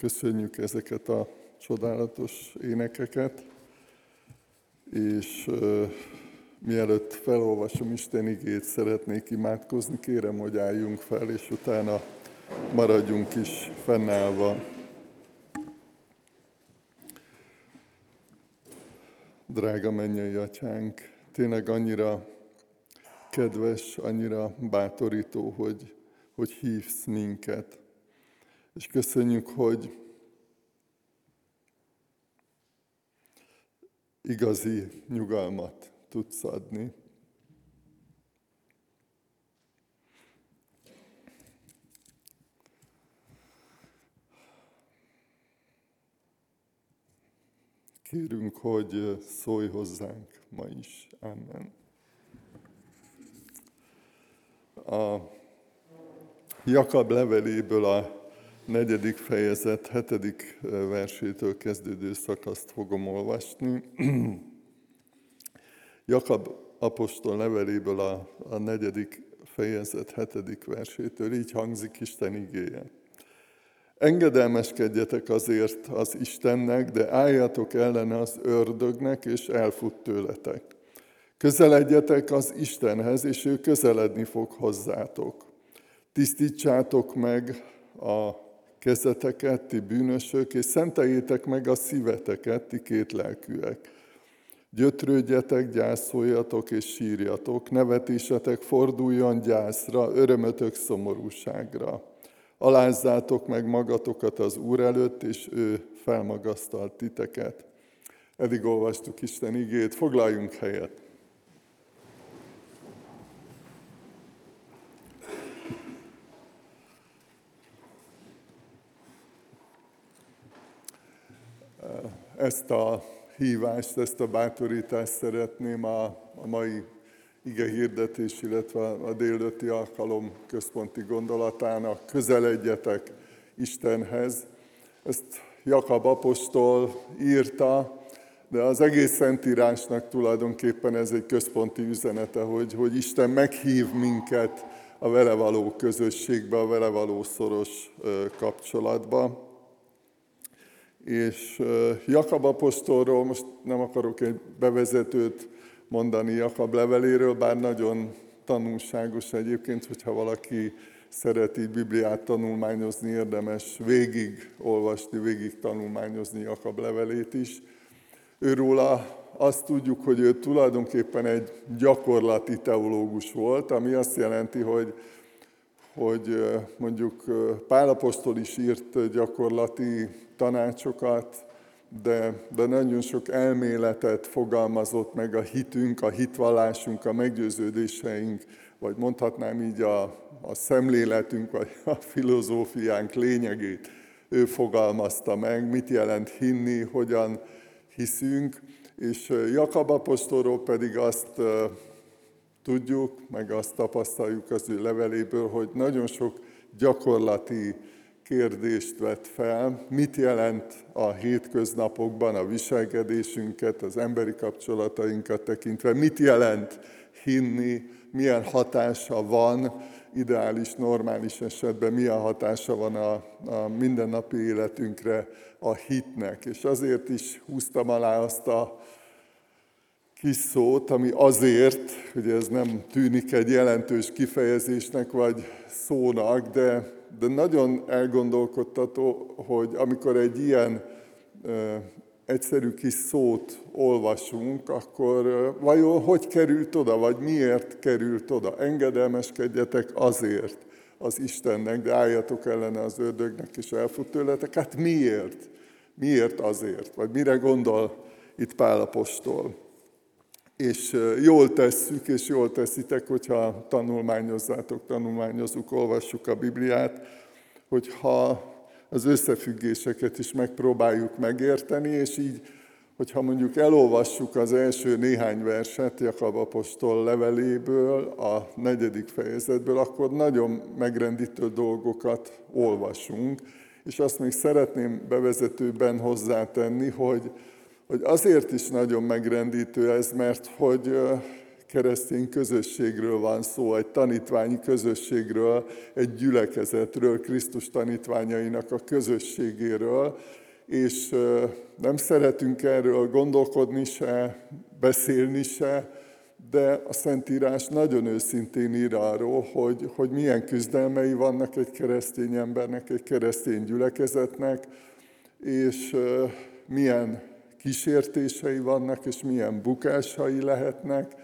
Köszönjük ezeket a csodálatos énekeket, és mielőtt felolvasom Isten igét, szeretnék imádkozni. Kérem, hogy álljunk fel, és utána maradjunk is fennállva. Drága mennyei atyánk, tényleg annyira kedves, annyira bátorító, hogy, hogy hívsz minket. És köszönjük, hogy igazi nyugalmat tudsz adni. Kérünk, hogy szólj hozzánk ma is. Amen. A Jakab leveléből a negyedik fejezet hetedik versétől kezdődő szakaszt fogom olvasni. Jakab apostol leveléből a, a negyedik fejezet hetedik versétől így hangzik Isten igéje. Engedelmeskedjetek azért az Istennek, de álljatok ellene az ördögnek, és elfut tőletek. Közeledjetek az Istenhez, és ő közeledni fog hozzátok. Tisztítsátok meg a kezeteket, ti bűnösök, és szenteljétek meg a szíveteket, ti kétlelkűek. Gyötrődjetek, gyászoljatok és sírjatok, nevetésetek forduljon gyászra, örömötök szomorúságra. Alázzátok meg magatokat az Úr előtt, és ő felmagasztalt titeket. Eddig olvastuk Isten igét, foglaljunk helyet. Ezt a hívást, ezt a bátorítást szeretném a, a mai ige hirdetés, illetve a délőtti alkalom központi gondolatának, közeledjetek Istenhez. Ezt Jakab apostol írta, de az egész Szentírásnak tulajdonképpen ez egy központi üzenete, hogy, hogy Isten meghív minket a vele való közösségbe, a vele való szoros kapcsolatba. És Jakab apostolról most nem akarok egy bevezetőt mondani Jakab leveléről, bár nagyon tanulságos egyébként, hogyha valaki szereti Bibliát tanulmányozni, érdemes végig olvasni, végig tanulmányozni Jakab levelét is. Őróla azt tudjuk, hogy ő tulajdonképpen egy gyakorlati teológus volt, ami azt jelenti, hogy, hogy mondjuk Pálapostól is írt gyakorlati tanácsokat, de, de nagyon sok elméletet fogalmazott meg a hitünk, a hitvallásunk, a meggyőződéseink, vagy mondhatnám így a, a szemléletünk, vagy a filozófiánk lényegét. Ő fogalmazta meg, mit jelent hinni, hogyan hiszünk, és Jakab apostolról pedig azt tudjuk, meg azt tapasztaljuk az ő leveléből, hogy nagyon sok gyakorlati kérdést vett fel, mit jelent a hétköznapokban a viselkedésünket, az emberi kapcsolatainkat tekintve, mit jelent hinni, milyen hatása van, ideális, normális esetben milyen hatása van a, a mindennapi életünkre a hitnek. És azért is húztam alá azt a kis szót, ami azért, hogy ez nem tűnik egy jelentős kifejezésnek vagy szónak, de de nagyon elgondolkodtató, hogy amikor egy ilyen egyszerű kis szót olvasunk, akkor vajon hogy került oda, vagy miért került oda? Engedelmeskedjetek azért az Istennek, de álljatok ellene az ördögnek, és elfut tőletek. Hát miért? Miért azért? Vagy mire gondol itt Pálapostól? És jól tesszük, és jól teszitek, hogyha tanulmányozzátok, tanulmányozunk, olvassuk a Bibliát, hogyha az összefüggéseket is megpróbáljuk megérteni, és így, hogyha mondjuk elolvassuk az első néhány verset Jakab apostol leveléből, a negyedik fejezetből, akkor nagyon megrendítő dolgokat olvasunk, és azt még szeretném bevezetőben hozzátenni, hogy hogy azért is nagyon megrendítő ez, mert hogy keresztény közösségről van szó, egy tanítványi közösségről, egy gyülekezetről, Krisztus tanítványainak a közösségéről, és nem szeretünk erről gondolkodni se, beszélni se, de a Szentírás nagyon őszintén ír arról, hogy, hogy milyen küzdelmei vannak egy keresztény embernek, egy keresztény gyülekezetnek, és milyen kísértései vannak, és milyen bukásai lehetnek,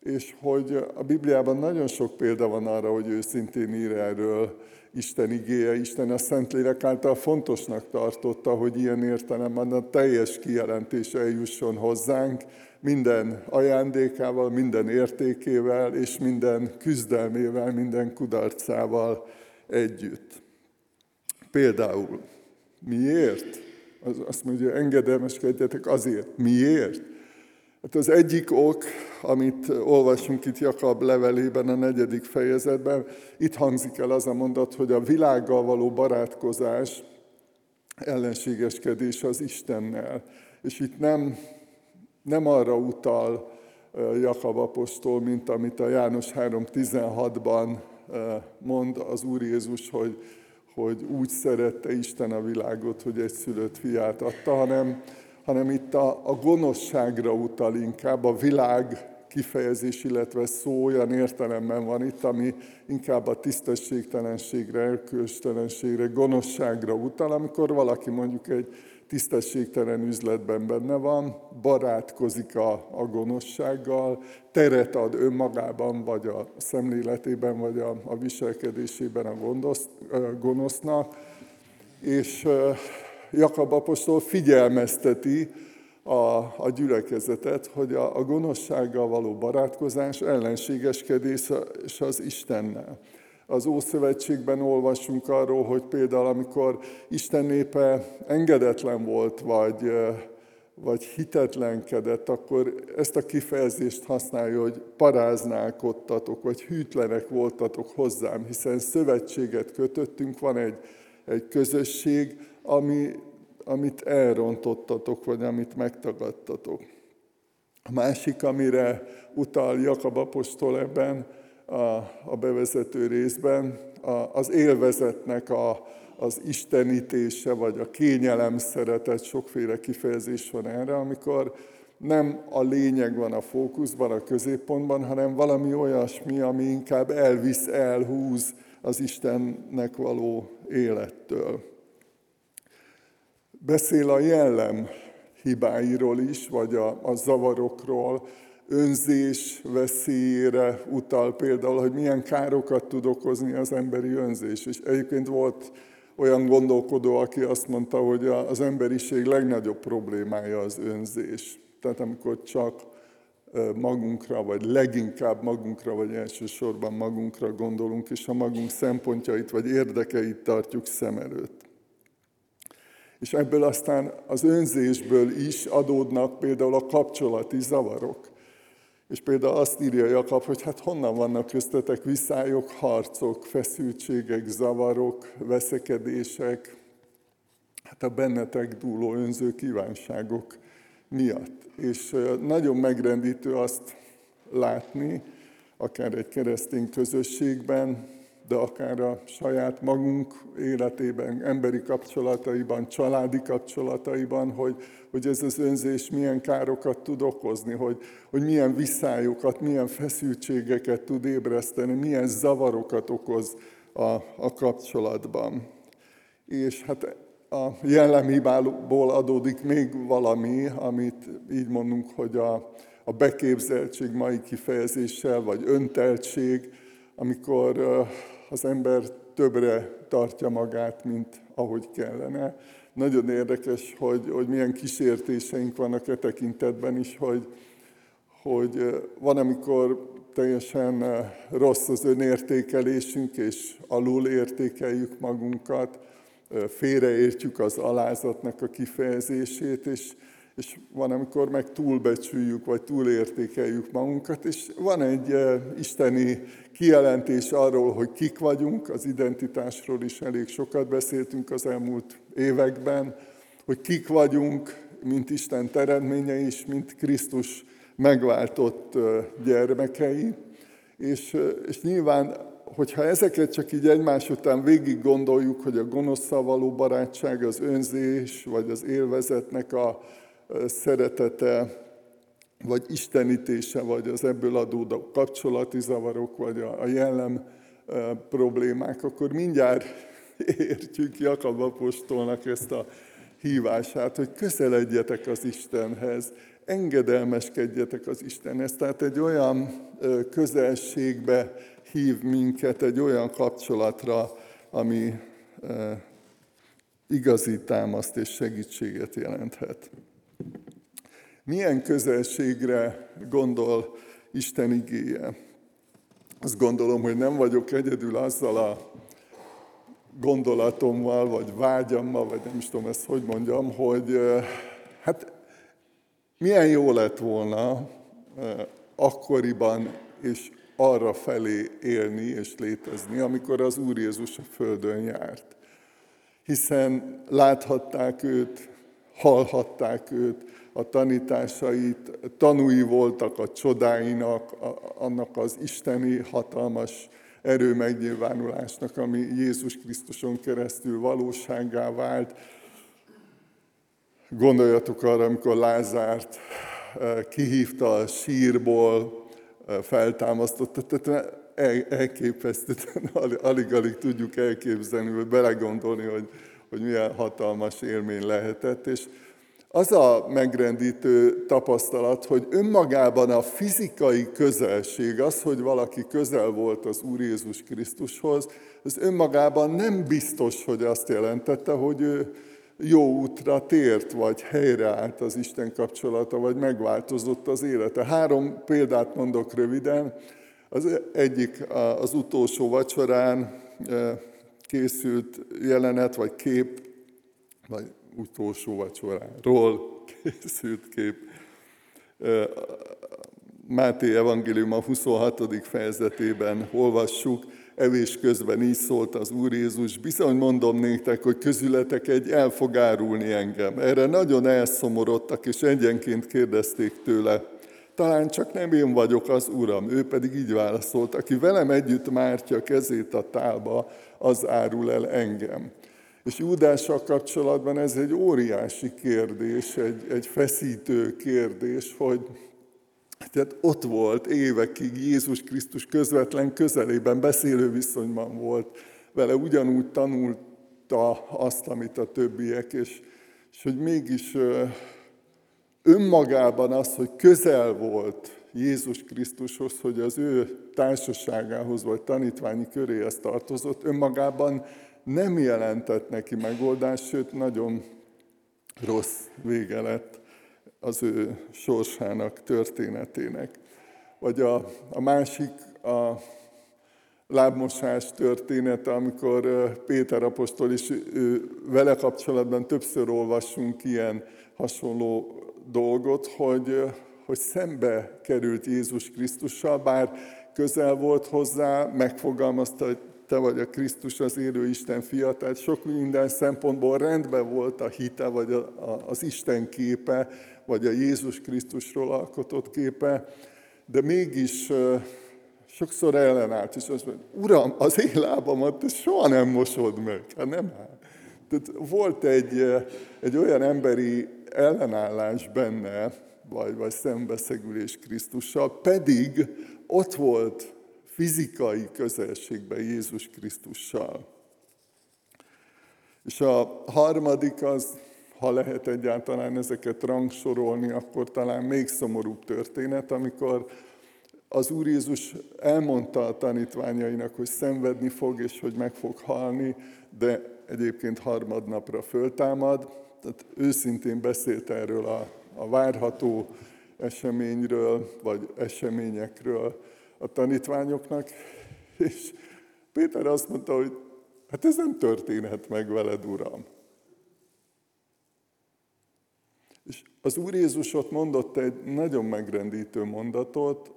és hogy a Bibliában nagyon sok példa van arra, hogy őszintén ír erről Isten igéje. Isten a Szentlélek által fontosnak tartotta, hogy ilyen értelemben a teljes kijelentése eljusson hozzánk, minden ajándékával, minden értékével és minden küzdelmével, minden kudarcával együtt. Például, miért? Az azt mondja, engedelmeskedjetek azért. Miért? Hát az egyik ok, amit olvasunk itt Jakab levelében, a negyedik fejezetben, itt hangzik el az a mondat, hogy a világgal való barátkozás, ellenségeskedés az Istennel. És itt nem, nem arra utal Jakab apostol, mint amit a János 3.16-ban mond az Úr Jézus, hogy, hogy úgy szerette Isten a világot, hogy egy szülött fiát adta, hanem hanem itt a, a gonoszságra utal inkább, a világ kifejezés, illetve szó olyan értelemben van itt, ami inkább a tisztességtelenségre, elkőstelenségre, gonoszságra utal, amikor valaki mondjuk egy tisztességtelen üzletben benne van, barátkozik a, a gonoszsággal, teret ad önmagában, vagy a szemléletében, vagy a, a viselkedésében a, gondosz, gonosznak, és Jakab apostol figyelmezteti a, a gyülekezetet, hogy a, a gonoszsággal való barátkozás ellenségeskedés az Istennel. Az Ószövetségben olvasunk arról, hogy például amikor Isten népe engedetlen volt, vagy, vagy hitetlenkedett, akkor ezt a kifejezést használja, hogy paráználkodtatok, vagy hűtlenek voltatok hozzám, hiszen szövetséget kötöttünk, van egy, egy közösség, ami, amit elrontottatok, vagy amit megtagadtatok. A másik, amire utal Jakab apostol ebben a, a bevezető részben, a, az élvezetnek a, az istenítése, vagy a kényelem szeretet, sokféle kifejezés van erre, amikor nem a lényeg van a fókuszban, a középpontban, hanem valami olyasmi, ami inkább elvisz, elhúz az Istennek való élettől. Beszél a jellem hibáiról is, vagy a, a zavarokról, önzés veszélyére utal például, hogy milyen károkat tud okozni az emberi önzés. És egyébként volt olyan gondolkodó, aki azt mondta, hogy az emberiség legnagyobb problémája az önzés. Tehát amikor csak magunkra, vagy leginkább magunkra, vagy elsősorban magunkra gondolunk, és a magunk szempontjait vagy érdekeit tartjuk szem előtt. És ebből aztán az önzésből is adódnak például a kapcsolati zavarok. És például azt írja Jakab, hogy hát honnan vannak köztetek viszályok, harcok, feszültségek, zavarok, veszekedések, hát a bennetek dúló önző kívánságok miatt. És nagyon megrendítő azt látni, akár egy keresztény közösségben, de akár a saját magunk életében, emberi kapcsolataiban, családi kapcsolataiban, hogy, hogy ez az önzés milyen károkat tud okozni, hogy, hogy milyen viszályokat, milyen feszültségeket tud ébreszteni, milyen zavarokat okoz a, a kapcsolatban. És hát a jellemhibából adódik még valami, amit így mondunk, hogy a, a beképzeltség mai kifejezéssel, vagy önteltség, amikor az ember többre tartja magát, mint ahogy kellene. Nagyon érdekes, hogy, hogy milyen kísértéseink vannak e tekintetben is, hogy, hogy van, amikor teljesen rossz az önértékelésünk, és alul értékeljük magunkat, félreértjük az alázatnak a kifejezését, és és van, amikor meg túlbecsüljük, vagy túlértékeljük magunkat, és van egy eh, isteni kijelentés arról, hogy kik vagyunk, az identitásról is elég sokat beszéltünk az elmúlt években, hogy kik vagyunk, mint Isten teremtménye is, mint Krisztus megváltott gyermekei, és, és nyilván, hogyha ezeket csak így egymás után végig gondoljuk, hogy a gonoszszal való barátság, az önzés, vagy az élvezetnek a szeretete, vagy istenítése, vagy az ebből adódó kapcsolati zavarok, vagy a, jellem problémák, akkor mindjárt értjük Jakab apostolnak ezt a hívását, hogy közeledjetek az Istenhez, engedelmeskedjetek az Istenhez. Tehát egy olyan közelségbe hív minket, egy olyan kapcsolatra, ami igazi támaszt és segítséget jelenthet. Milyen közelségre gondol Isten igéje? Azt gondolom, hogy nem vagyok egyedül azzal a gondolatommal, vagy vágyammal, vagy nem is tudom ezt hogy mondjam, hogy hát milyen jó lett volna akkoriban és arra felé élni és létezni, amikor az Úr Jézus a Földön járt. Hiszen láthatták őt, hallhatták őt, a tanításait, tanúi voltak a csodáinak, annak az isteni hatalmas erő megnyilvánulásnak, ami Jézus Krisztuson keresztül valóságá vált. Gondoljatok arra, amikor Lázárt eh, kihívta a sírból, eh, feltámasztotta, tehát elképesztő, alig-alig tudjuk elképzelni, vagy belegondolni, hogy, hogy milyen hatalmas élmény lehetett. És az a megrendítő tapasztalat, hogy önmagában a fizikai közelség, az, hogy valaki közel volt az Úr Jézus Krisztushoz, ez önmagában nem biztos, hogy azt jelentette, hogy ő jó útra tért, vagy helyreállt az Isten kapcsolata, vagy megváltozott az élete. Három példát mondok röviden. Az egyik az utolsó vacsorán eh, készült jelenet, vagy kép, vagy utolsó vacsoráról készült kép. Máté evangélium a 26. fejezetében olvassuk, evés közben így szólt az Úr Jézus, bizony mondom néktek, hogy közületek egy el fog árulni engem. Erre nagyon elszomorodtak, és egyenként kérdezték tőle, talán csak nem én vagyok az Uram. Ő pedig így válaszolt, aki velem együtt mártja kezét a tálba, az árul el engem. És Júdással kapcsolatban ez egy óriási kérdés, egy, egy feszítő kérdés, hogy tehát ott volt évekig Jézus Krisztus közvetlen közelében, beszélő viszonyban volt vele, ugyanúgy tanulta azt, amit a többiek, és, és hogy mégis önmagában az, hogy közel volt Jézus Krisztushoz, hogy az ő társaságához vagy tanítványi köréhez tartozott, önmagában nem jelentett neki megoldást, sőt nagyon rossz vége lett az ő sorsának, történetének. Vagy a, a másik, a lábmosás története, amikor Péter apostol is vele kapcsolatban többször olvassunk ilyen hasonló dolgot, hogy, hogy szembe került Jézus Krisztussal, bár közel volt hozzá, megfogalmazta, hogy te vagy a Krisztus, az élő Isten fia, tehát sok minden szempontból rendben volt a hite, vagy a, a, az Isten képe, vagy a Jézus Krisztusról alkotott képe, de mégis sokszor ellenállt, és azt mondja, Uram, az én lábamat te soha nem mosod meg. Hát nem áll. Tehát volt egy, egy olyan emberi ellenállás benne, vagy, vagy szembeszegülés Krisztussal, pedig ott volt fizikai közelségben Jézus Krisztussal. És a harmadik az, ha lehet egyáltalán ezeket rangsorolni, akkor talán még szomorúbb történet, amikor az Úr Jézus elmondta a tanítványainak, hogy szenvedni fog, és hogy meg fog halni, de egyébként harmadnapra föltámad. Tehát őszintén beszélt erről a, a várható eseményről, vagy eseményekről, a tanítványoknak, és Péter azt mondta, hogy hát ez nem történhet meg veled, Uram. És az Úr Jézus ott mondott egy nagyon megrendítő mondatot,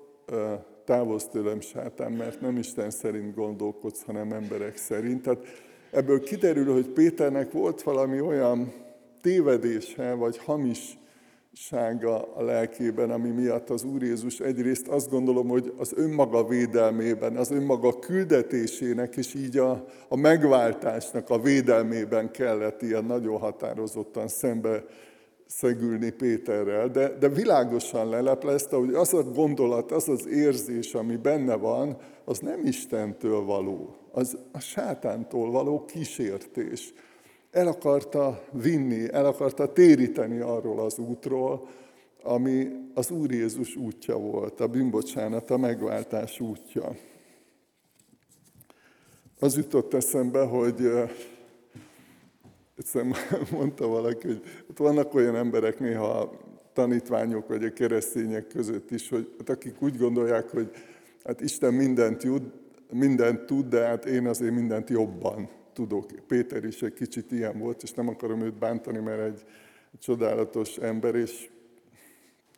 távozz tőlem sátán, mert nem Isten szerint gondolkodsz, hanem emberek szerint. Tehát ebből kiderül, hogy Péternek volt valami olyan tévedése, vagy hamis sága a lelkében, ami miatt az Úr Jézus egyrészt azt gondolom, hogy az önmaga védelmében, az önmaga küldetésének, és így a, a megváltásnak a védelmében kellett ilyen nagyon határozottan szembe szegülni Péterrel, de, de világosan leleplezte, hogy az a gondolat, az az érzés, ami benne van, az nem Istentől való, az a sátántól való kísértés el akarta vinni, el akarta téríteni arról az útról, ami az Úr Jézus útja volt, a bűnbocsánat, a megváltás útja. Az jutott eszembe, hogy egyszerűen mondta valaki, hogy hát vannak olyan emberek néha tanítványok vagy a keresztények között is, hogy hát akik úgy gondolják, hogy hát Isten mindent, jut, mindent tud, de hát én azért mindent jobban tudok. Péter is egy kicsit ilyen volt, és nem akarom őt bántani, mert egy, csodálatos ember, és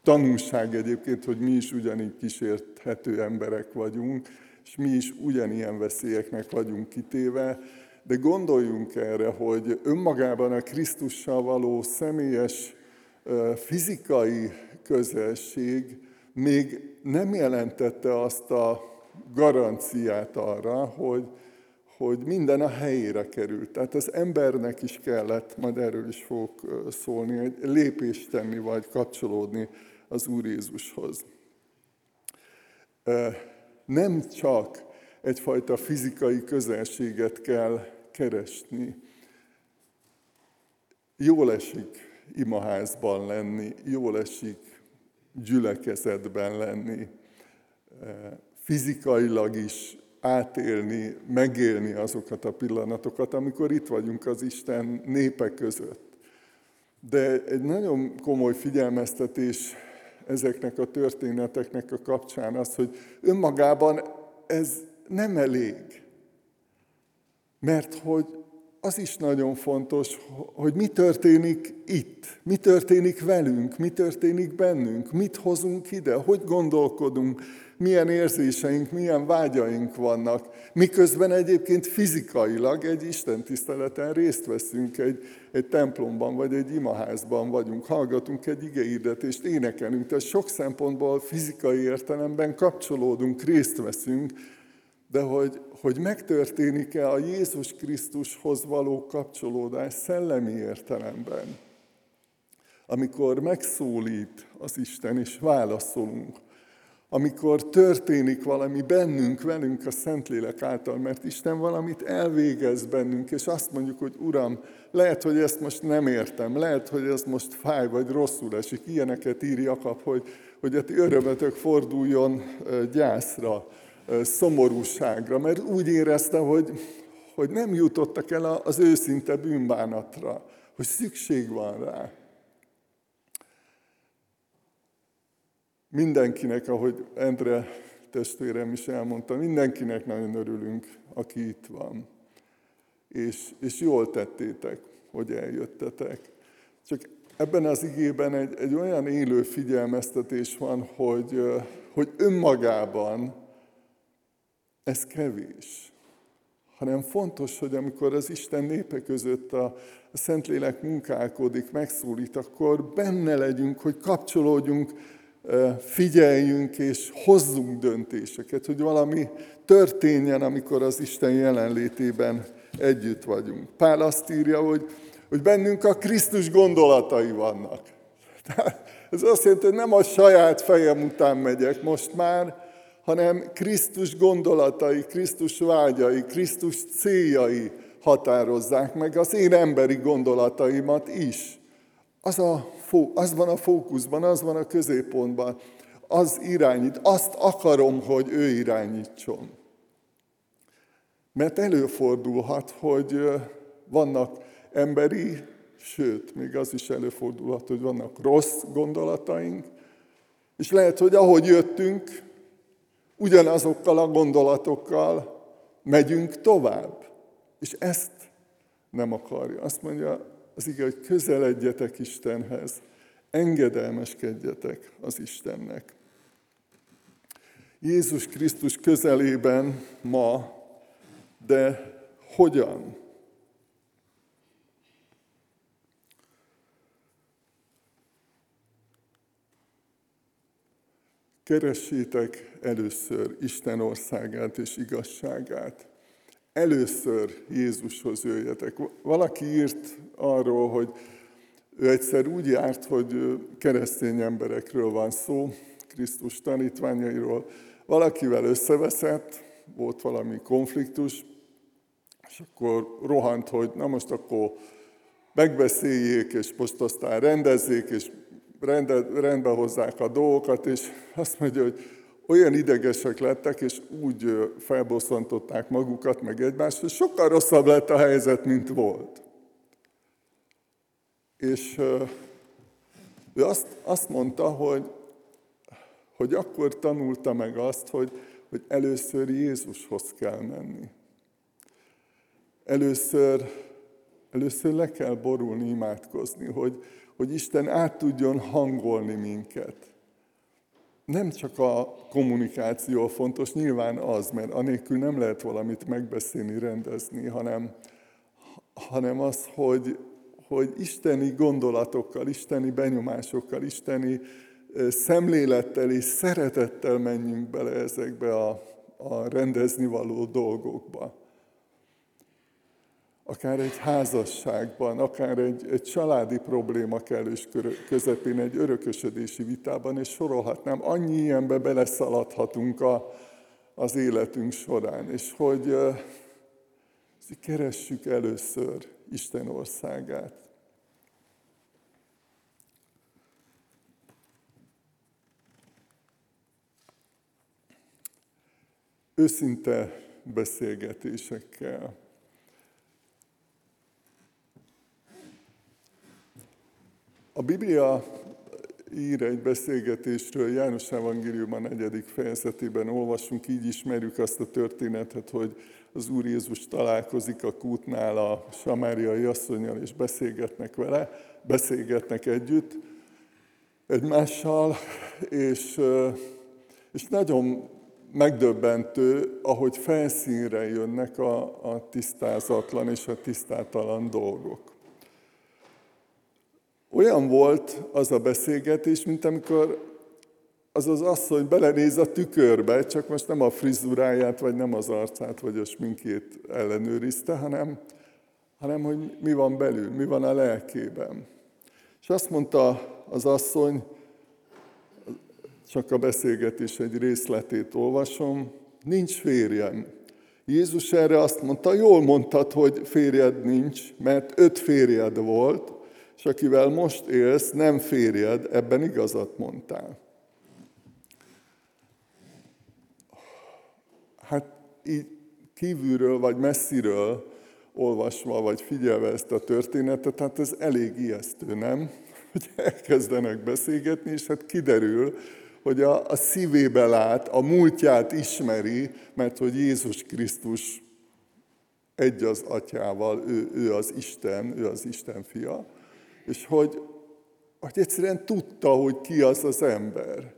tanulság egyébként, hogy mi is ugyanígy kísérthető emberek vagyunk, és mi is ugyanilyen veszélyeknek vagyunk kitéve, de gondoljunk erre, hogy önmagában a Krisztussal való személyes fizikai közelség még nem jelentette azt a garanciát arra, hogy, hogy minden a helyére került. Tehát az embernek is kellett, majd erről is fogok szólni, egy lépést tenni, vagy kapcsolódni az Úr Jézushoz. Nem csak egyfajta fizikai közelséget kell keresni. Jól esik imaházban lenni, jól esik gyülekezetben lenni, fizikailag is átélni, megélni azokat a pillanatokat, amikor itt vagyunk az Isten népe között. De egy nagyon komoly figyelmeztetés ezeknek a történeteknek a kapcsán az, hogy önmagában ez nem elég. Mert hogy az is nagyon fontos, hogy mi történik itt, mi történik velünk, mi történik bennünk, mit hozunk ide, hogy gondolkodunk, milyen érzéseink, milyen vágyaink vannak, miközben egyébként fizikailag egy Isten tiszteleten részt veszünk egy, egy templomban, vagy egy imaházban vagyunk, hallgatunk egy igehirdetést, énekelünk, tehát sok szempontból fizikai értelemben kapcsolódunk, részt veszünk, de hogy, hogy megtörténik-e a Jézus Krisztushoz való kapcsolódás szellemi értelemben, amikor megszólít az Isten, és válaszolunk, amikor történik valami bennünk, velünk a Szentlélek által, mert Isten valamit elvégez bennünk, és azt mondjuk, hogy Uram, lehet, hogy ezt most nem értem, lehet, hogy ez most fáj, vagy rosszul esik. Ilyeneket ír Jakab, hogy, hogy a ti örömetök forduljon gyászra, szomorúságra, mert úgy érezte, hogy, hogy nem jutottak el az őszinte bűnbánatra, hogy szükség van rá. Mindenkinek, ahogy Endre testvérem is elmondta, mindenkinek nagyon örülünk, aki itt van. És, és jól tettétek, hogy eljöttetek. Csak ebben az igében egy, egy olyan élő figyelmeztetés van, hogy, hogy önmagában ez kevés. Hanem fontos, hogy amikor az Isten népe között a, a Szentlélek munkálkodik, megszólít, akkor benne legyünk, hogy kapcsolódjunk figyeljünk és hozzunk döntéseket, hogy valami történjen, amikor az Isten jelenlétében együtt vagyunk. Pál azt írja, hogy, hogy bennünk a Krisztus gondolatai vannak. Tehát ez azt jelenti, hogy nem a saját fejem után megyek most már, hanem Krisztus gondolatai, Krisztus vágyai, Krisztus céljai határozzák meg az én emberi gondolataimat is. Az, a, az van a fókuszban, az van a középpontban, az irányít, azt akarom, hogy ő irányítson. Mert előfordulhat, hogy vannak emberi, sőt, még az is előfordulhat, hogy vannak rossz gondolataink, és lehet, hogy ahogy jöttünk, ugyanazokkal a gondolatokkal megyünk tovább. És ezt nem akarja. Azt mondja, az ige, hogy közeledjetek Istenhez, engedelmeskedjetek az Istennek. Jézus Krisztus közelében ma, de hogyan? Keressétek először Isten országát és igazságát. Először Jézushoz jöjjetek. Valaki írt arról, hogy ő egyszer úgy járt, hogy keresztény emberekről van szó, Krisztus tanítványairól. Valakivel összeveszett, volt valami konfliktus, és akkor rohant, hogy na most akkor megbeszéljék, és most aztán rendezzék, és rendbe hozzák a dolgokat, és azt mondja, hogy olyan idegesek lettek, és úgy felbosszantották magukat, meg egymást, hogy sokkal rosszabb lett a helyzet, mint volt. És ő azt, azt mondta, hogy, hogy akkor tanulta meg azt, hogy, hogy először Jézushoz kell menni. Először, először le kell borulni, imádkozni, hogy, hogy Isten át tudjon hangolni minket. Nem csak a kommunikáció fontos, nyilván az, mert anélkül nem lehet valamit megbeszélni, rendezni, hanem, hanem az, hogy, hogy isteni gondolatokkal, isteni benyomásokkal, isteni szemlélettel és szeretettel menjünk bele ezekbe a, a rendezni való dolgokba akár egy házasságban, akár egy, egy családi probléma kellős közepén, egy örökösödési vitában, és sorolhatnám, annyi ilyenbe beleszaladhatunk a, az életünk során, és hogy keressük először Isten országát. Őszinte beszélgetésekkel. A Biblia ír egy beszélgetésről, János Evangélium a negyedik fejezetében olvasunk, így ismerjük azt a történetet, hogy az Úr Jézus találkozik a kútnál a samáriai asszonyjal, és beszélgetnek vele, beszélgetnek együtt egymással, és, és nagyon megdöbbentő, ahogy felszínre jönnek a, a tisztázatlan és a tisztátalan dolgok. Olyan volt az a beszélgetés, mint amikor az az asszony belenéz a tükörbe, csak most nem a frizuráját, vagy nem az arcát, vagy a sminkét ellenőrizte, hanem, hanem hogy mi van belül, mi van a lelkében. És azt mondta az asszony, csak a beszélgetés egy részletét olvasom, nincs férjem. Jézus erre azt mondta, jól mondtad, hogy férjed nincs, mert öt férjed volt, és akivel most élsz, nem férjed, ebben igazat mondtál. Hát így kívülről vagy messziről olvasva vagy figyelve ezt a történetet, hát ez elég ijesztő, nem? Hogy elkezdenek beszélgetni, és hát kiderül, hogy a, a szívébe lát, a múltját ismeri, mert hogy Jézus Krisztus egy az atyával, ő, ő az Isten, ő az Isten fia, és hogy, hogy egyszerűen tudta, hogy ki az az ember.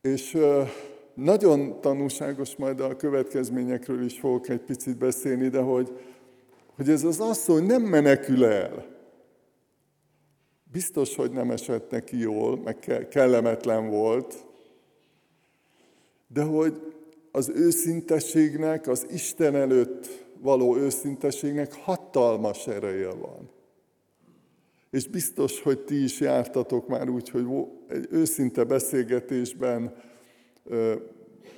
És nagyon tanulságos, majd a következményekről is fogok egy picit beszélni, de hogy, hogy ez az asszony nem menekül el. Biztos, hogy nem esett neki jól, meg kellemetlen volt, de hogy az őszintességnek, az Isten előtt való őszintességnek hatalmas ereje van. És biztos, hogy ti is jártatok már úgy, hogy egy őszinte beszélgetésben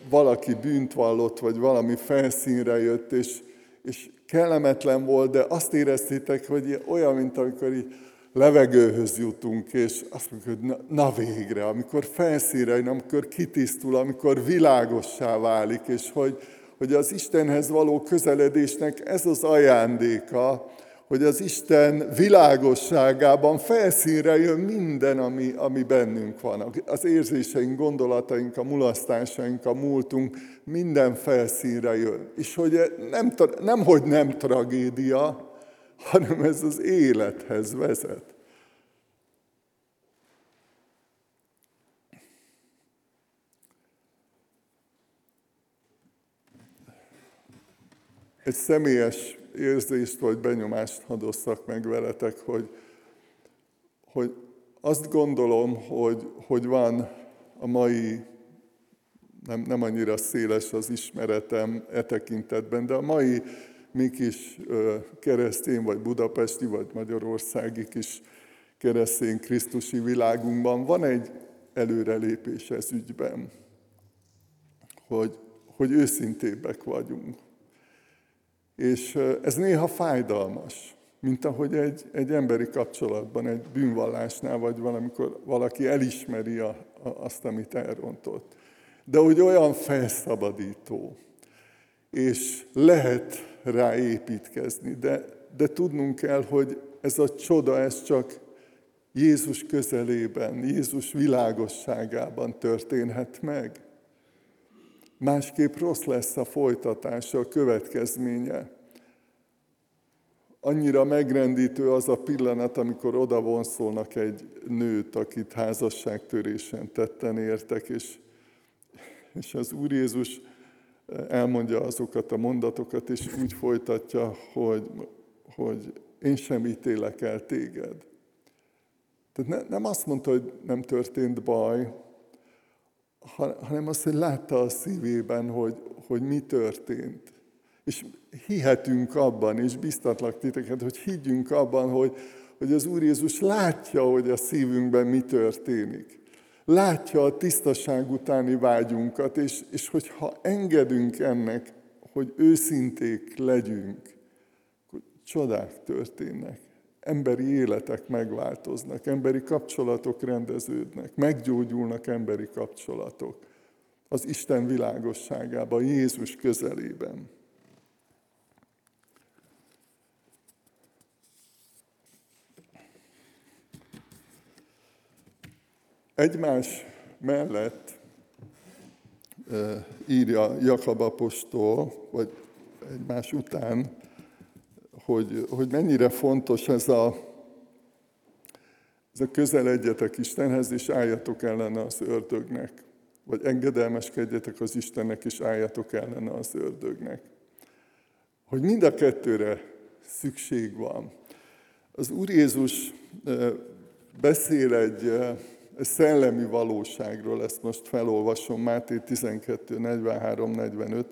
valaki bűnt vallott, vagy valami felszínre jött, és, és kellemetlen volt, de azt éreztétek, hogy olyan, mint amikor így levegőhöz jutunk, és azt mondjuk, hogy na, na végre, amikor felszínre jön, amikor kitisztul, amikor világossá válik, és hogy, hogy az Istenhez való közeledésnek ez az ajándéka, hogy az Isten világosságában felszínre jön minden, ami, ami bennünk van. Az érzéseink, gondolataink, a mulasztásaink, a múltunk, minden felszínre jön. És hogy nem, nem hogy nem tragédia, hanem ez az élethez vezet. Egy személyes érzést vagy benyomást hadosszak meg veletek, hogy, hogy azt gondolom, hogy, hogy van a mai, nem, nem annyira széles az ismeretem e tekintetben, de a mai mi kis keresztény, vagy budapesti, vagy magyarországi kis keresztény krisztusi világunkban van egy előrelépés ez ügyben, hogy, hogy őszintébbek vagyunk. És ez néha fájdalmas, mint ahogy egy, egy emberi kapcsolatban, egy bűnvallásnál, vagy valamikor valaki elismeri a, a, azt, amit elrontott. De hogy olyan felszabadító, és lehet rá építkezni, de, de tudnunk kell, hogy ez a csoda, ez csak Jézus közelében, Jézus világosságában történhet meg. Másképp rossz lesz a folytatása, a következménye. Annyira megrendítő az a pillanat, amikor oda vonszolnak egy nőt, akit házasságtörésen tetten értek, és, és az Úr Jézus elmondja azokat a mondatokat, és úgy folytatja, hogy, hogy én sem ítélek el téged. Tehát ne, nem azt mondta, hogy nem történt baj, hanem azt, hogy látta a szívében, hogy, hogy mi történt. És hihetünk abban, és biztatlak titeket, hogy higgyünk abban, hogy, hogy az Úr Jézus látja, hogy a szívünkben mi történik. Látja a tisztaság utáni vágyunkat, és, és hogyha engedünk ennek, hogy őszinték legyünk, akkor csodák történnek emberi életek megváltoznak, emberi kapcsolatok rendeződnek, meggyógyulnak emberi kapcsolatok az Isten világosságában, Jézus közelében. Egymás mellett írja Jakab apostol, vagy egymás után hogy, hogy mennyire fontos ez a, ez a közeledjetek Istenhez, és álljatok ellene az ördögnek. Vagy engedelmeskedjetek az Istennek, és álljatok ellene az ördögnek. Hogy mind a kettőre szükség van. Az Úr Jézus beszél egy szellemi valóságról, ezt most felolvasom, Máté 12, 43, 45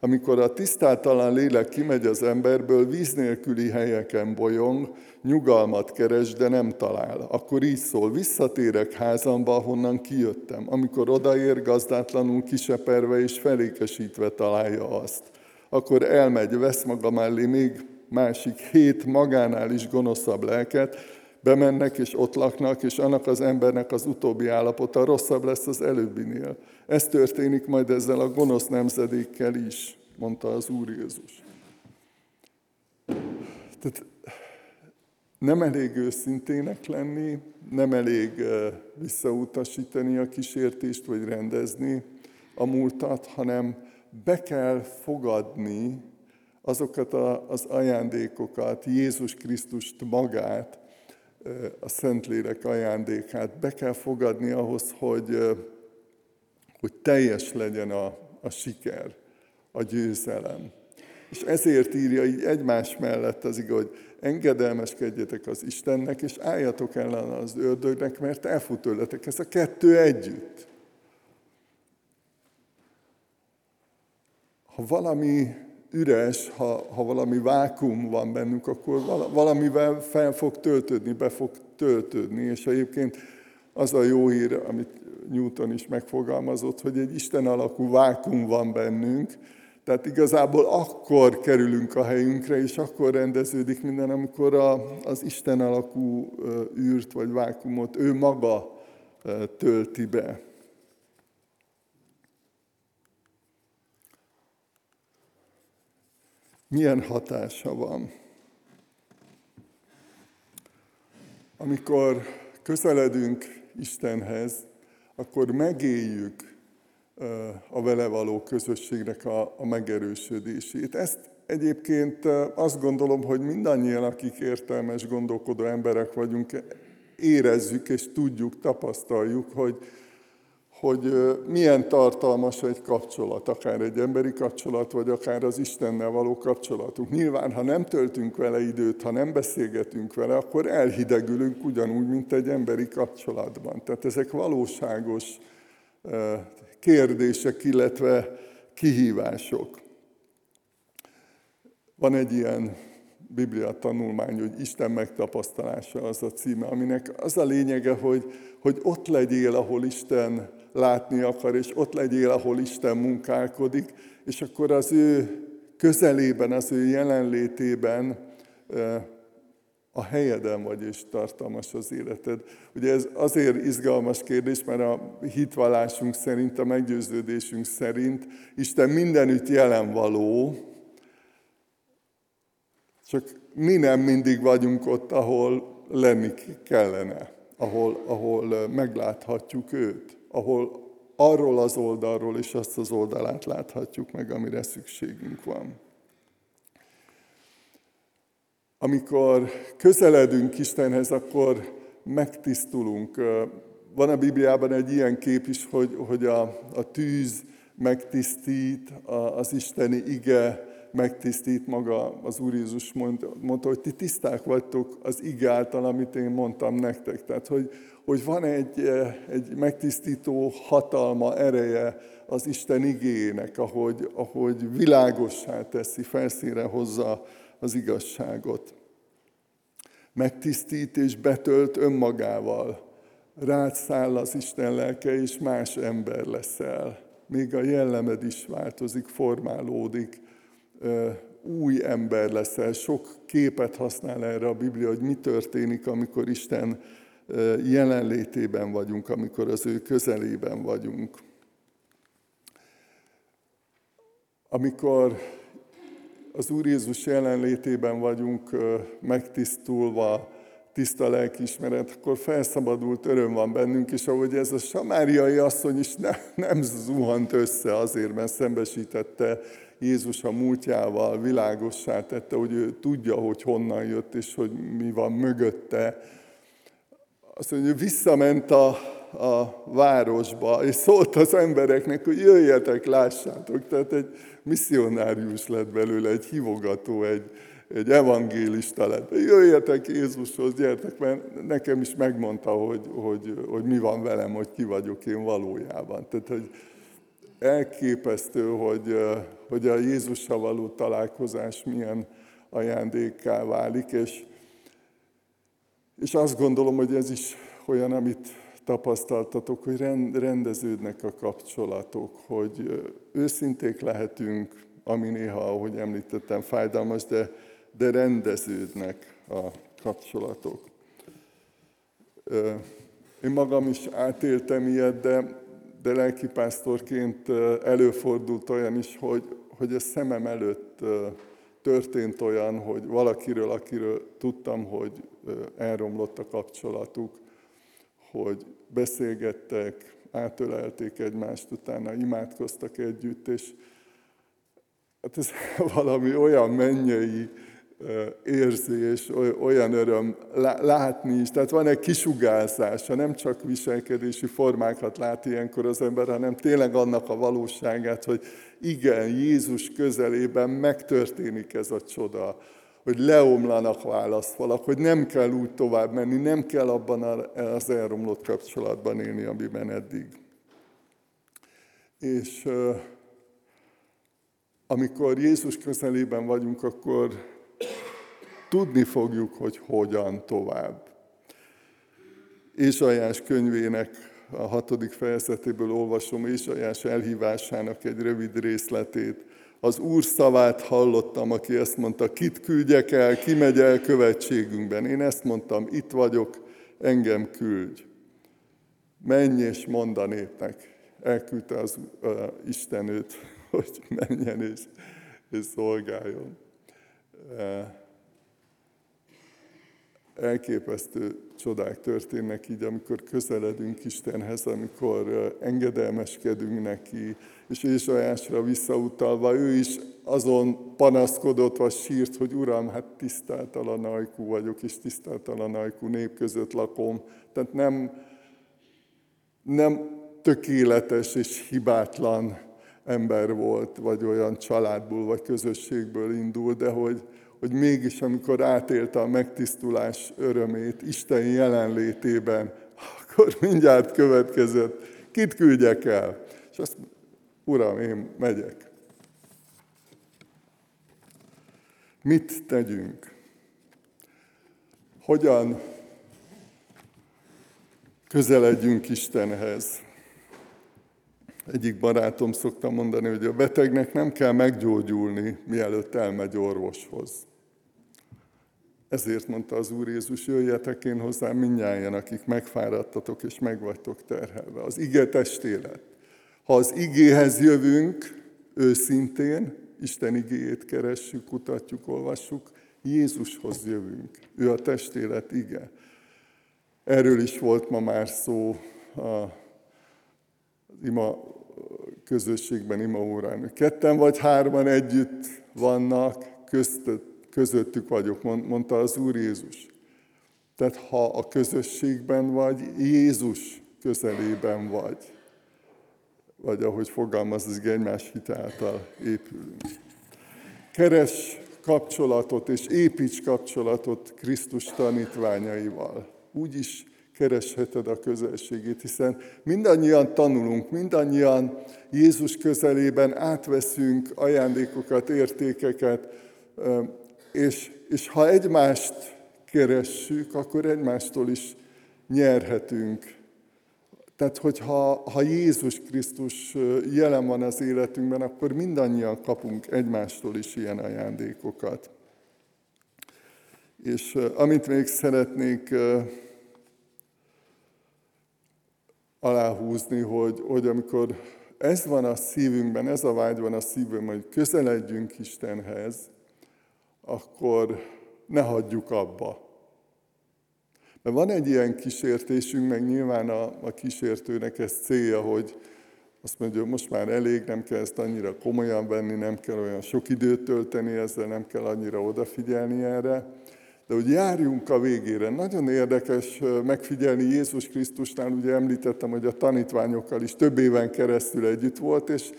amikor a tisztátalan lélek kimegy az emberből, víz nélküli helyeken bolyong, nyugalmat keres, de nem talál. Akkor így szól, visszatérek házamba, ahonnan kijöttem. Amikor odaér, gazdátlanul kiseperve és felékesítve találja azt. Akkor elmegy, vesz maga mellé még másik hét magánál is gonoszabb lelket, bemennek és ott laknak, és annak az embernek az utóbbi állapota rosszabb lesz az előbbinél. Ez történik majd ezzel a gonosz nemzedékkel is, mondta az Úr Jézus. Tehát nem elég őszintének lenni, nem elég visszautasítani a kísértést, vagy rendezni a múltat, hanem be kell fogadni azokat az ajándékokat, Jézus Krisztust magát, a Szentlélek ajándékát be kell fogadni ahhoz, hogy, hogy teljes legyen a, a siker, a győzelem. És ezért írja így egymás mellett az igaz, hogy engedelmeskedjetek az Istennek, és álljatok ellen az ördögnek, mert elfut tőletek. Ez a kettő együtt. Ha valami üres, ha, ha valami vákum van bennünk, akkor valamivel fel fog töltődni, be fog töltődni, és egyébként az a jó hír, amit Newton is megfogalmazott, hogy egy Isten alakú vákum van bennünk, tehát igazából akkor kerülünk a helyünkre, és akkor rendeződik minden, amikor a, az Isten alakú űrt vagy vákumot ő maga tölti be. milyen hatása van. Amikor közeledünk Istenhez, akkor megéljük a vele való közösségnek a, a megerősödését. Ezt egyébként azt gondolom, hogy mindannyian, akik értelmes, gondolkodó emberek vagyunk, érezzük és tudjuk, tapasztaljuk, hogy hogy milyen tartalmas egy kapcsolat, akár egy emberi kapcsolat, vagy akár az Istennel való kapcsolatunk. Nyilván, ha nem töltünk vele időt, ha nem beszélgetünk vele, akkor elhidegülünk ugyanúgy, mint egy emberi kapcsolatban. Tehát ezek valóságos kérdések, illetve kihívások. Van egy ilyen Biblia tanulmány, hogy Isten megtapasztalása az a címe, aminek az a lényege, hogy, hogy ott legyél, ahol Isten látni akar, és ott legyél, ahol Isten munkálkodik, és akkor az ő közelében, az ő jelenlétében a helyeden vagy, és tartalmas az életed. Ugye ez azért izgalmas kérdés, mert a hitvallásunk szerint, a meggyőződésünk szerint Isten mindenütt jelen való, csak mi nem mindig vagyunk ott, ahol lenni kellene, ahol, ahol megláthatjuk őt, ahol arról az oldalról és azt az oldalát láthatjuk meg, amire szükségünk van. Amikor közeledünk Istenhez, akkor megtisztulunk. Van a Bibliában egy ilyen kép is, hogy, hogy a, a tűz megtisztít, az isteni ige megtisztít maga, az Úr Jézus mondta, hogy ti tiszták vagytok az ige által, amit én mondtam nektek. Tehát, hogy, hogy van egy, egy megtisztító hatalma, ereje az Isten igének, ahogy, ahogy világossá teszi, felszínre hozza az igazságot. Megtisztít és betölt önmagával. Rád száll az Isten lelke, és más ember leszel. Még a jellemed is változik, formálódik. Új ember leszel. Sok képet használ erre a Biblia, hogy mi történik, amikor Isten jelenlétében vagyunk, amikor az ő közelében vagyunk. Amikor az Úr Jézus jelenlétében vagyunk megtisztulva, tiszta lelkiismeret, akkor felszabadult öröm van bennünk, és ahogy ez a samáriai asszony is ne, nem zuhant össze azért, mert szembesítette Jézus a múltjával, világossá tette, hogy ő tudja, hogy honnan jött, és hogy mi van mögötte. Azt mondja, hogy visszament a, a városba, és szólt az embereknek, hogy jöjjetek, lássátok. Tehát egy misszionárius lett belőle, egy hívogató, egy, egy evangélista lett. Jöjjetek Jézushoz, gyertek, mert nekem is megmondta, hogy, hogy, hogy mi van velem, hogy ki vagyok én valójában. Tehát, hogy elképesztő, hogy, hogy a Jézussal való találkozás milyen ajándékká válik, és, és azt gondolom, hogy ez is olyan, amit tapasztaltatok, hogy rendeződnek a kapcsolatok, hogy őszinték lehetünk, ami néha, ahogy említettem, fájdalmas, de, de rendeződnek a kapcsolatok. Én magam is átéltem ilyet, de, de lelkipásztorként előfordult olyan is, hogy, hogy a szemem előtt történt olyan, hogy valakiről, akiről tudtam, hogy elromlott a kapcsolatuk, hogy beszélgettek, átölelték egymást, utána imádkoztak együtt, és hát ez valami olyan mennyei érzés, olyan öröm látni is. Tehát van egy kisugázás, nem csak viselkedési formákat lát ilyenkor az ember, hanem tényleg annak a valóságát, hogy igen, Jézus közelében megtörténik ez a csoda hogy leomlanak válaszfalak, hogy nem kell úgy tovább menni, nem kell abban az elromlott kapcsolatban élni, amiben eddig. És amikor Jézus közelében vagyunk, akkor tudni fogjuk, hogy hogyan tovább. Ézsajás könyvének a hatodik fejezetéből olvasom Ézsajás elhívásának egy rövid részletét az Úr szavát hallottam, aki ezt mondta, kit küldjek el, ki megy el követségünkben. Én ezt mondtam, itt vagyok, engem küldj. Menj és mondd a népnek. Elküldte az uh, Isten hogy menjen és, és szolgáljon. Elképesztő csodák történnek így, amikor közeledünk Istenhez, amikor engedelmeskedünk neki, és Ézsajásra visszautalva, ő is azon panaszkodott, vagy sírt, hogy Uram, hát tiszteltalan ajkú vagyok, és tiszteltalan ajkú nép között lakom. Tehát nem, nem tökéletes és hibátlan ember volt, vagy olyan családból, vagy közösségből indul, de hogy, hogy mégis amikor átélte a megtisztulás örömét Isten jelenlétében, akkor mindjárt következett kit küldjek el? És azt Uram, én megyek. Mit tegyünk? Hogyan közeledjünk Istenhez? Egyik barátom szokta mondani, hogy a betegnek nem kell meggyógyulni, mielőtt elmegy orvoshoz. Ezért mondta az Úr Jézus, jöjjetek én hozzám mindnyájan, akik megfáradtatok és megvagytok terhelve. Az ige testélet. Ha az igéhez jövünk őszintén, Isten igéjét keressük, kutatjuk, olvassuk, Jézushoz jövünk. Ő a testélet ige. Erről is volt ma már szó a ima közösségben, ima órán. Ketten vagy hárman együtt vannak, köztött, közöttük vagyok, mondta az Úr Jézus. Tehát ha a közösségben vagy, Jézus közelében vagy. Vagy ahogy fogalmaz, az egymás hit által épülünk. Keres kapcsolatot és építs kapcsolatot Krisztus tanítványaival. Úgy is keresheted a közelségét, hiszen mindannyian tanulunk, mindannyian Jézus közelében átveszünk ajándékokat, értékeket, és, és ha egymást keressük, akkor egymástól is nyerhetünk. Tehát, hogyha ha Jézus Krisztus jelen van az életünkben, akkor mindannyian kapunk egymástól is ilyen ajándékokat. És amit még szeretnék aláhúzni, hogy, hogy amikor ez van a szívünkben, ez a vágy van a szívünkben, hogy közeledjünk Istenhez, akkor ne hagyjuk abba. Mert van egy ilyen kísértésünk, meg nyilván a, a kísértőnek ez célja, hogy azt mondja, hogy most már elég, nem kell ezt annyira komolyan venni, nem kell olyan sok időt tölteni ezzel, nem kell annyira odafigyelni erre. De hogy járjunk a végére. Nagyon érdekes megfigyelni Jézus Krisztusnál, ugye említettem, hogy a tanítványokkal is több éven keresztül együtt volt, és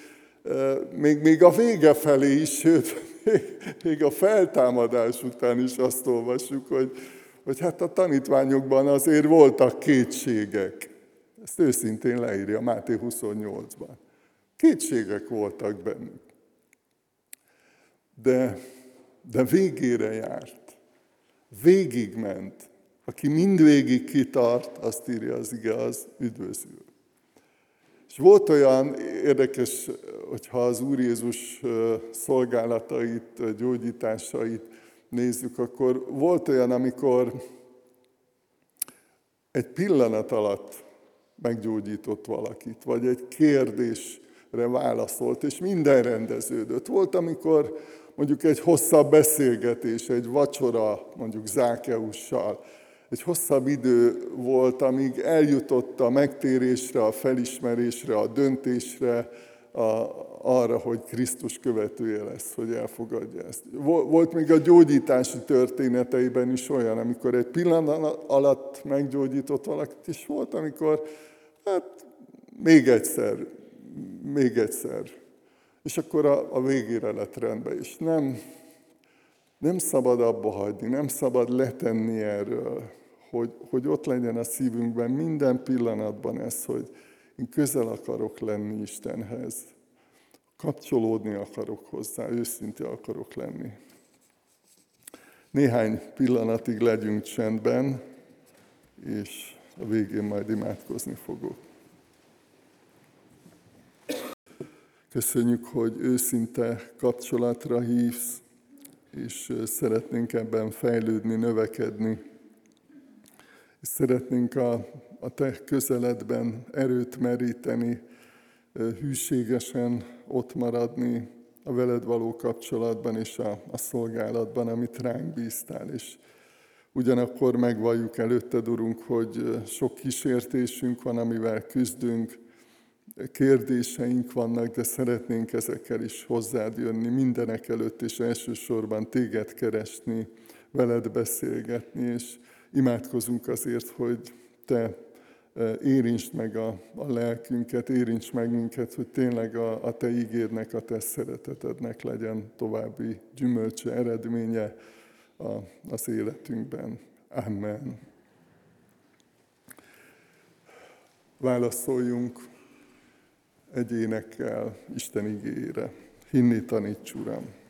még, még a vége felé is, sőt, még, a feltámadás után is azt olvassuk, hogy, hogy hát a tanítványokban azért voltak kétségek. Ezt őszintén leírja Máté 28-ban. Kétségek voltak bennük. De, de végére járt. Végigment. Aki mindvégig kitart, azt írja az ige, az üdvözül. És volt olyan érdekes, hogyha az Úr Jézus szolgálatait, gyógyításait nézzük, akkor volt olyan, amikor egy pillanat alatt meggyógyított valakit, vagy egy kérdésre válaszolt, és minden rendeződött. Volt, amikor mondjuk egy hosszabb beszélgetés, egy vacsora, mondjuk Zákeussal, egy hosszabb idő volt, amíg eljutott a megtérésre, a felismerésre, a döntésre, a, arra, hogy Krisztus követője lesz, hogy elfogadja ezt. Volt még a gyógyítási történeteiben is olyan, amikor egy pillanat alatt meggyógyított valakit, és volt, amikor hát még egyszer, még egyszer. És akkor a, a végére lett rendben, és nem, nem szabad abba hagyni, nem szabad letenni erről, hogy, hogy ott legyen a szívünkben minden pillanatban ez, hogy én közel akarok lenni Istenhez. Kapcsolódni akarok hozzá, őszinte akarok lenni. Néhány pillanatig legyünk csendben, és a végén majd imádkozni fogok. Köszönjük, hogy őszinte kapcsolatra hívsz, és szeretnénk ebben fejlődni, növekedni. És szeretnénk a, a Te közeledben erőt meríteni, hűségesen ott maradni a veled való kapcsolatban és a, a szolgálatban, amit ránk bíztál. És ugyanakkor megvalljuk előtted, Urunk, hogy sok kísértésünk van, amivel küzdünk, kérdéseink vannak, de szeretnénk ezekkel is hozzád jönni mindenek előtt, és elsősorban téged keresni, veled beszélgetni, és imádkozunk azért, hogy te e, érintsd meg a, a lelkünket, érints meg minket, hogy tényleg a, a Te ígédnek, a Te szeretetednek legyen további gyümölcse, eredménye a, az életünkben. Amen. Válaszoljunk egy énekkel Isten igére. Hinni taníts, Uram!